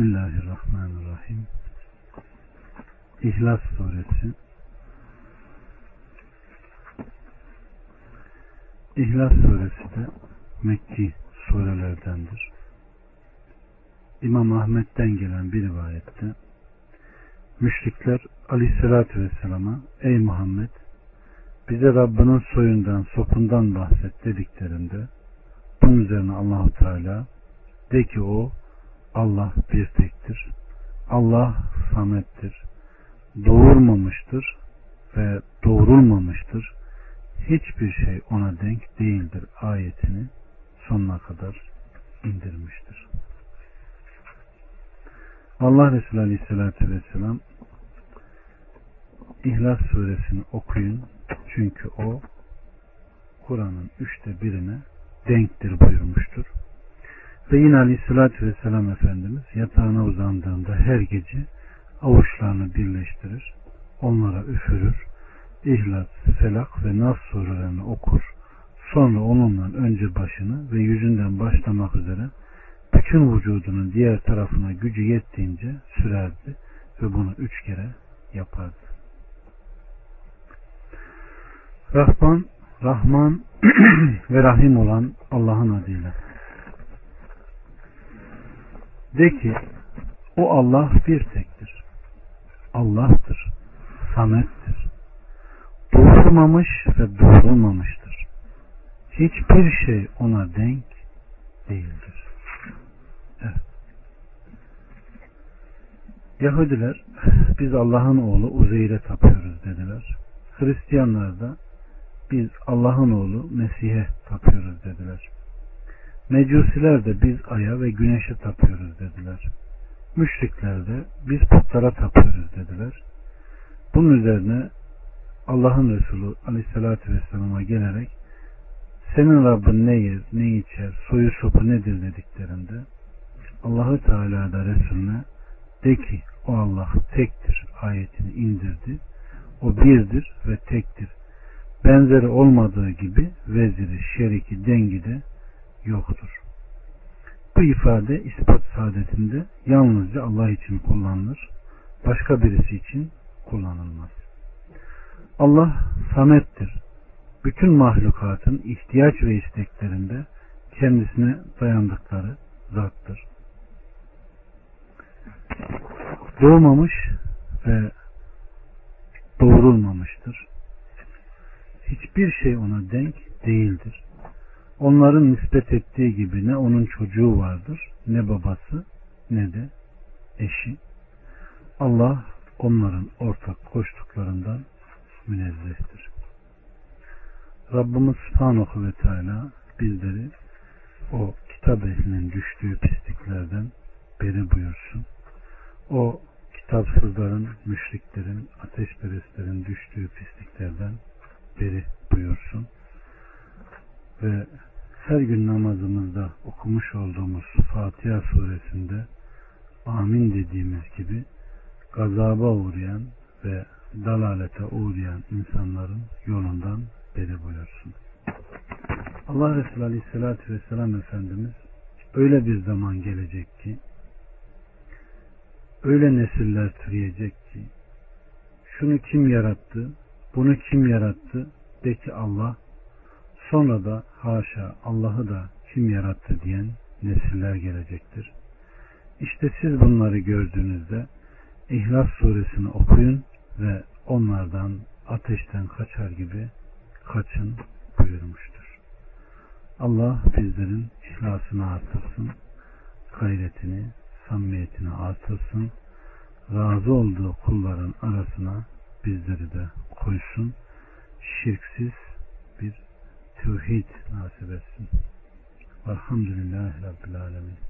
Bismillahirrahmanirrahim. İhlas Suresi İhlas Suresi de Mekki surelerdendir. İmam Ahmet'ten gelen bir rivayette müşrikler aleyhissalatü vesselama ey Muhammed bize Rabbinin soyundan sopundan bahset dediklerinde bunun üzerine Allahu Teala de ki o Allah bir tektir. Allah samettir. Doğurmamıştır ve doğrulmamıştır. Hiçbir şey ona denk değildir ayetini sonuna kadar indirmiştir. Allah Resulü Aleyhisselatü Vesselam İhlas suresini okuyun çünkü o Kur'an'ın üçte birine denktir buyurmuştur. Ve yine aleyhissalatü vesselam Efendimiz yatağına uzandığında her gece avuçlarını birleştirir, onlara üfürür, İhlas, Felak ve Nas surelerini okur, sonra onunla önce başını ve yüzünden başlamak üzere bütün vücudunun diğer tarafına gücü yettiğince sürerdi ve bunu üç kere yapardı. Rahman, Rahman ve Rahim olan Allah'ın adıyla. De ki o Allah bir tektir. Allah'tır. Samettir. Doğurmamış ve doğrulmamıştır. Hiçbir şey ona denk değildir. Evet. Yahudiler biz Allah'ın oğlu Uzeyr'e tapıyoruz dediler. Hristiyanlar da biz Allah'ın oğlu Mesih'e tapıyoruz dediler. Mecusiler de biz aya ve güneşe tapıyoruz dediler. Müşrikler de biz putlara tapıyoruz dediler. Bunun üzerine Allah'ın Resulü aleyhissalatü vesselam'a gelerek senin Rabbin ne yer, ne içer, soyu sopu nedir dediklerinde Allahü Teala da Resulüne de ki o Allah tektir ayetini indirdi. O birdir ve tektir. Benzeri olmadığı gibi veziri, şeriki, dengi de yoktur. Bu ifade ispat saadetinde yalnızca Allah için kullanılır. Başka birisi için kullanılmaz. Allah samettir. Bütün mahlukatın ihtiyaç ve isteklerinde kendisine dayandıkları zattır. Doğmamış ve doğrulmamıştır. Hiçbir şey ona denk değildir onların nispet ettiği gibi ne onun çocuğu vardır, ne babası, ne de eşi. Allah onların ortak koştuklarından münezzehtir. Rabbimiz Subhanahu ve Teala bizleri o kitap ehlinin düştüğü pisliklerden beri buyursun. O kitapsızların, müşriklerin, ateşperestlerin düştüğü pisliklerden beri buyursun. Ve her gün namazımızda okumuş olduğumuz Fatiha suresinde amin dediğimiz gibi gazaba uğrayan ve dalalete uğrayan insanların yolundan beri buyursun. Allah Resulü Aleyhisselatü Vesselam Efendimiz öyle bir zaman gelecek ki öyle nesiller türeyecek ki şunu kim yarattı, bunu kim yarattı de ki Allah Sonra da haşa Allah'ı da kim yarattı diyen nesiller gelecektir. İşte siz bunları gördüğünüzde İhlas suresini okuyun ve onlardan ateşten kaçar gibi kaçın buyurmuştur. Allah bizlerin ihlasını artırsın, gayretini, samimiyetini artırsın, razı olduğu kulların arasına bizleri de koysun, şirksiz bir tevhid nasip etsin. Velhamdülillahi Rabbil Alemin.